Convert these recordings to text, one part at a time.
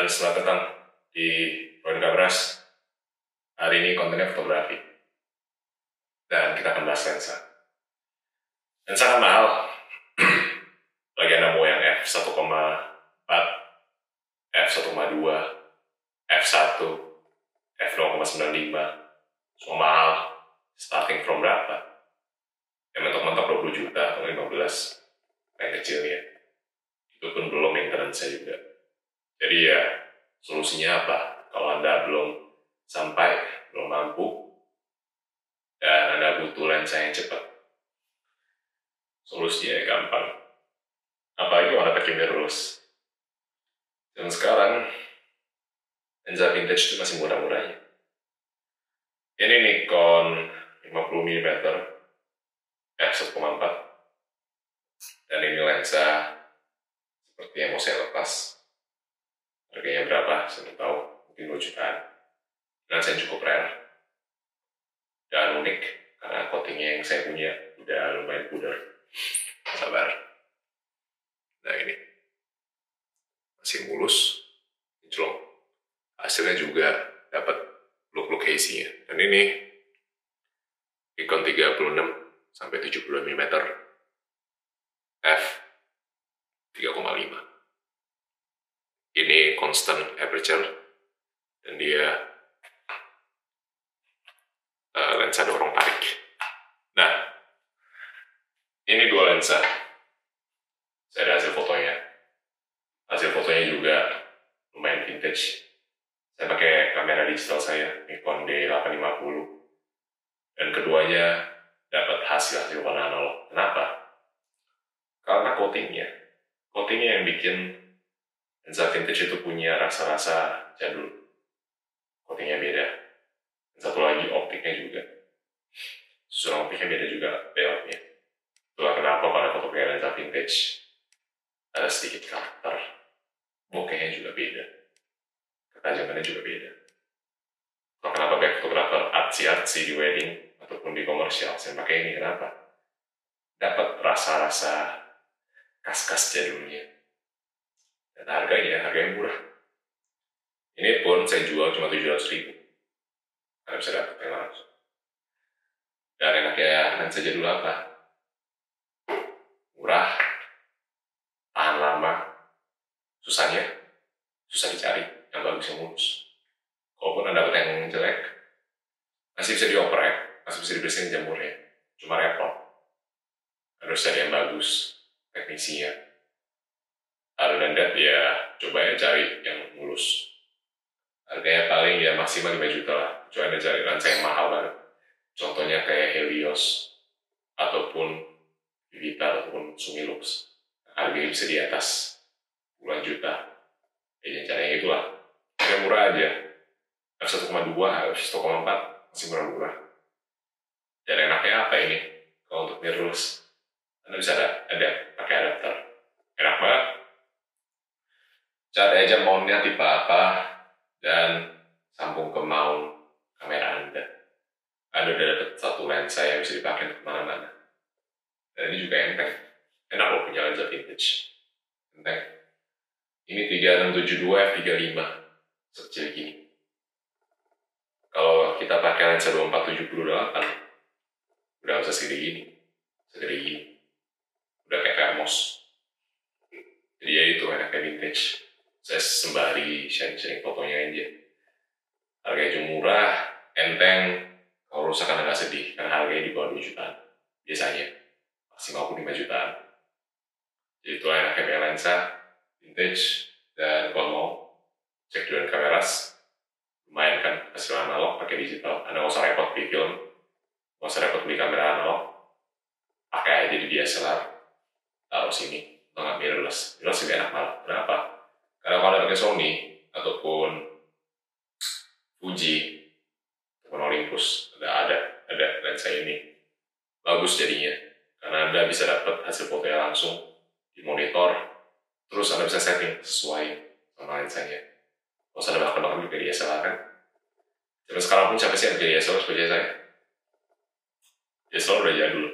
dan selamat datang di Poin Gabras. Hari ini kontennya fotografi. Dan kita akan bahas lensa. Lensa kan mahal. Lagi ada mau yang f1,4, f1,2, f1, f0,95. Semua mahal. Starting from berapa? Yang mentok-mentok 20 juta atau 15. Yang kecilnya. Itu pun belum maintenance juga. Jadi ya, solusinya apa? Kalau Anda belum sampai, belum mampu, dan Anda butuh lensa yang cepat. Solusinya ya gampang. Apalagi kalau Anda pakai mirrorless. Dan sekarang, lensa vintage itu masih murah-murahnya. Ini Nikon 50 mm f1,4 dan ini lensa seperti yang mau saya lepas harganya berapa? Saya tahu. Mungkin 2 jutaan. Dan saya cukup rare. Dan unik karena coatingnya yang saya punya udah lumayan pudar sabar. Nah ini. Masih mulus. Jelong hasilnya juga dapat look-look hazy-nya. Dan ini. Nikon 36 sampai 70 mm. F 3,5 ini constant aperture dan dia uh, lensa dorong tarik. Nah ini dua lensa. Saya ada hasil fotonya. Hasil fotonya juga lumayan vintage. Saya pakai kamera digital saya Nikon D850 dan keduanya dapat hasil hasil warna analog. Kenapa? Karena coatingnya. Coatingnya yang bikin lensa vintage itu punya rasa-rasa jadul coatingnya beda dan satu lagi optiknya juga susunan optiknya beda juga beloknya itulah kenapa pada foto pakai lensa vintage ada sedikit karakter bokehnya juga beda ketajamannya juga beda Kalau kenapa kayak fotografer artsy-artsy di wedding ataupun di komersial saya pakai ini kenapa dapat rasa-rasa kas-kas jadulnya dan harganya harganya murah. Ini pun saya jual cuma 700 ribu. Karena bisa dapat yang langsung. Dan enaknya lensa jadul apa? Murah tahan lama. Susahnya susah dicari. Yang bagus yang mulus. Kalaupun anda dapat yang jelek masih bisa dioprek masih bisa dibersihin jamurnya. Cuma repot. Harus cari yang bagus teknisinya than that ya coba ya cari yang mulus. Harganya paling ya maksimal 5 juta lah. Coba anda cari lensa yang mahal banget. Contohnya kayak Helios ataupun Vivita ataupun Sumilux. Harganya bisa di atas puluhan juta. Ya yang itulah. Yang murah aja. F1,2, F1,4 masih murah-murah dan enaknya apa ini? Kalau untuk mirrorless. Anda bisa ada, ada pakai adapter. Enak banget cari aja mountnya tipe apa dan sambung ke mount kamera anda. Anda udah dapat satu lensa yang bisa dipakai untuk mana-mana. Dan ini juga enteng. Enak loh punya lensa vintage. Enteng. Ini 3672 f35 sekecil gini. Kalau kita pakai lensa 2478 udah bisa segede gini. Segede gini. Udah kayak Ramos jadi ya itu enaknya vintage saya sembari sharing-sharing fotonya aja. Harganya cuma murah enteng. Kalau rusak kan nggak sedih karena harganya di bawah 2 jutaan biasanya. Maksimal pun 5 jutaan. Jadi itulah enaknya pakai lensa vintage dan kalau mau cek juga kameras. Lumayan kan hasil analog pakai digital. Anda nggak usah repot beli film nggak usah repot beli kamera analog. Pakai aja di DSLR taruh sini atau nggak mirrorless. Mirrorless lebih enak malah. Kenapa karena kalau pakai Sony ataupun Fuji ataupun Olympus ada ada ada lensa ini. Bagus jadinya karena anda bisa dapat hasil fotonya langsung di monitor terus anda bisa setting sesuai sama lensanya. Kalau anda bahkan juga DSLR kan? Sampai sekarang pun siapa sih yang jadi DSLR seperti saya? DSLR udah jadul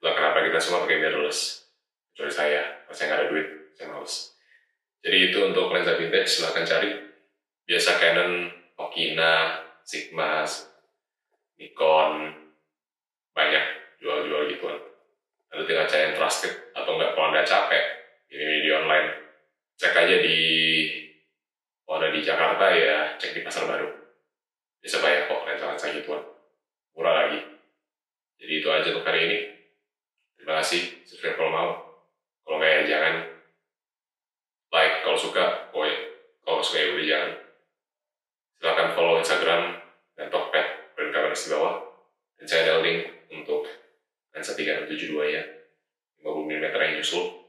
lah kenapa kita semua pakai mirrorless? Kecuali saya kalau saya nggak ada duit saya males Jadi itu untuk lensa vintage silahkan cari. Biasa Canon, Okina, Sigma, Nikon, banyak jual-jual gituan. Lalu tinggal cari yang trusted atau enggak kalau anda capek ini di online. Cek aja di kalau ada di Jakarta ya cek di pasar baru. Bisa banyak kok lensa-lensa gituan. Murah lagi. Jadi itu aja untuk hari ini. Terima kasih. Subscribe kalau mau. Kalau nggak ya jangan. Like kalau suka. Oh ya. Suka ya udah jangan. Silahkan follow Instagram dan Tokped dan kamera di bawah. Dan saya ada link untuk lensa 3672 ya. 50 mm yang nyusul.